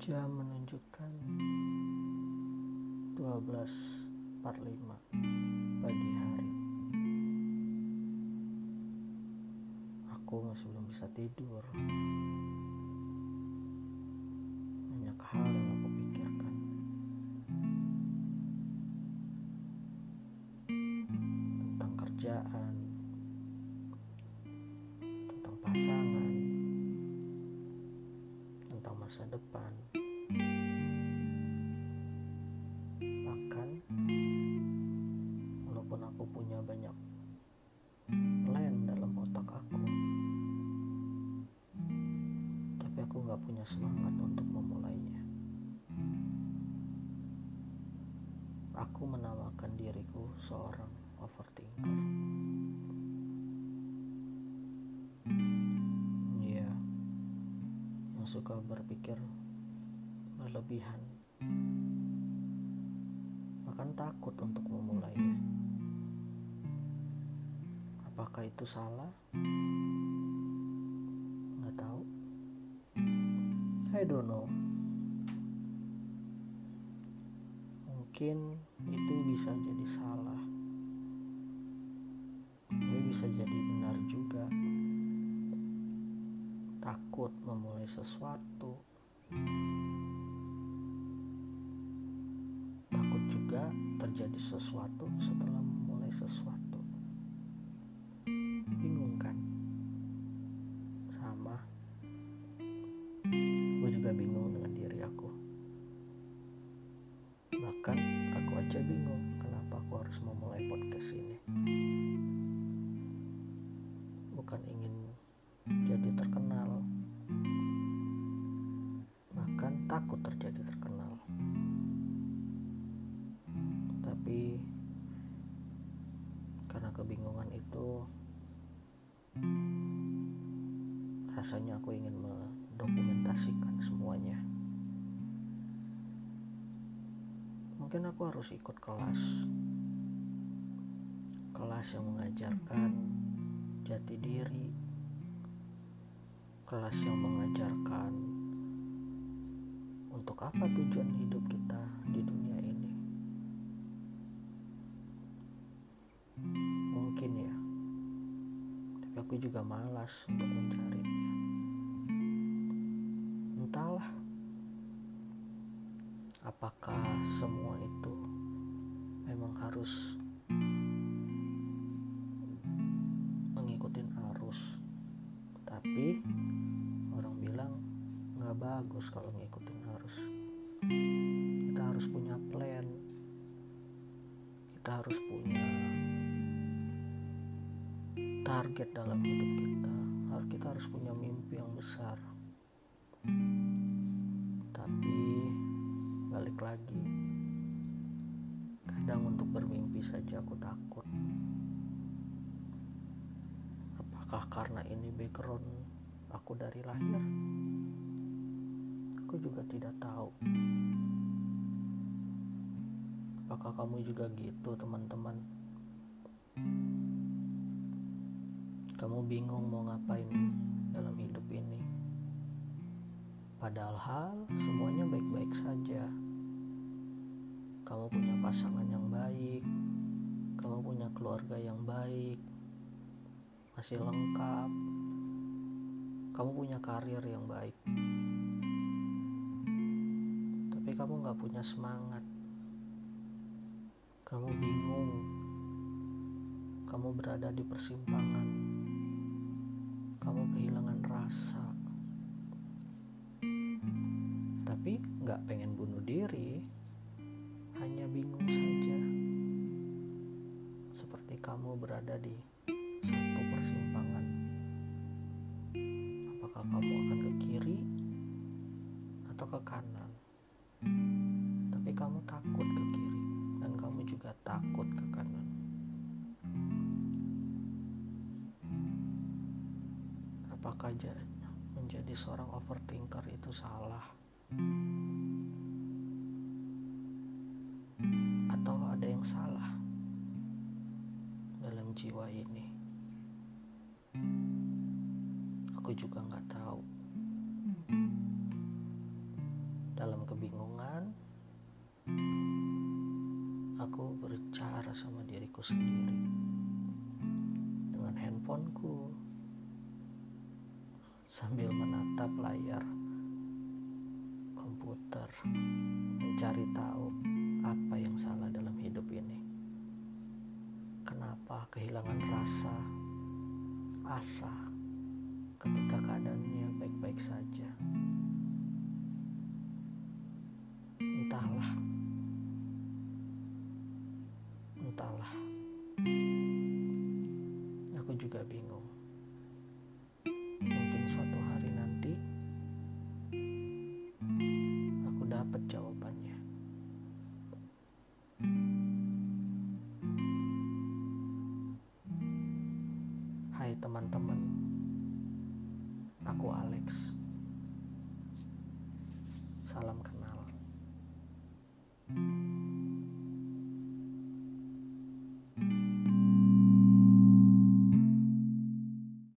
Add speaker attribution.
Speaker 1: Jam menunjukkan 12.45 pagi hari. Aku masih belum bisa tidur. Masa depan. Bahkan walaupun aku punya banyak plan dalam otak aku, tapi aku gak punya semangat untuk memulainya. Aku menamakan diriku seorang overthinker. Suka berpikir berlebihan, bahkan takut untuk memulainya. Apakah itu salah? Nggak tahu. I don't know. Mungkin itu bisa jadi salah. Tapi bisa jadi benar juga. Takut memulai sesuatu. Takut juga terjadi sesuatu setelah memulai sesuatu. Bingung kan? Sama. Gue juga bingung dengan Tapi karena kebingungan itu rasanya aku ingin mendokumentasikan semuanya. Mungkin aku harus ikut kelas. Kelas yang mengajarkan jati diri. Kelas yang mengajarkan untuk apa tujuan hidup kita di dunia ini. Aku juga malas untuk mencarinya. Entahlah apakah semua itu memang harus mengikuti arus? Tapi orang bilang nggak bagus kalau ngikutin arus. Kita harus punya plan. Kita harus punya target dalam hidup kita. Harus kita harus punya mimpi yang besar. Tapi balik lagi kadang untuk bermimpi saja aku takut. Apakah karena ini background aku dari lahir? Aku juga tidak tahu. Apakah kamu juga gitu teman-teman kamu bingung mau ngapain dalam hidup ini Padahal semuanya baik-baik saja. Kamu punya pasangan yang baik, kamu punya keluarga yang baik, masih lengkap. Kamu punya karir yang baik, tapi kamu gak punya semangat. Kamu bingung, kamu berada di persimpangan, kamu kehilangan rasa. Tapi nggak pengen bunuh diri. Hanya bingung saja. Seperti kamu berada di satu persimpangan. Apakah kamu akan ke kiri atau ke kanan apakah menjadi seorang overthinker itu salah. Atau ada yang salah dalam jiwa ini? Aku juga nggak tahu. Dalam kebingungan aku berbicara sama diriku sendiri dengan handphoneku sambil menatap layar komputer mencari tahu apa yang salah dalam hidup ini. Kenapa kehilangan rasa asa ketika keadaannya baik-baik saja? Entahlah. Entahlah. Aku juga bingung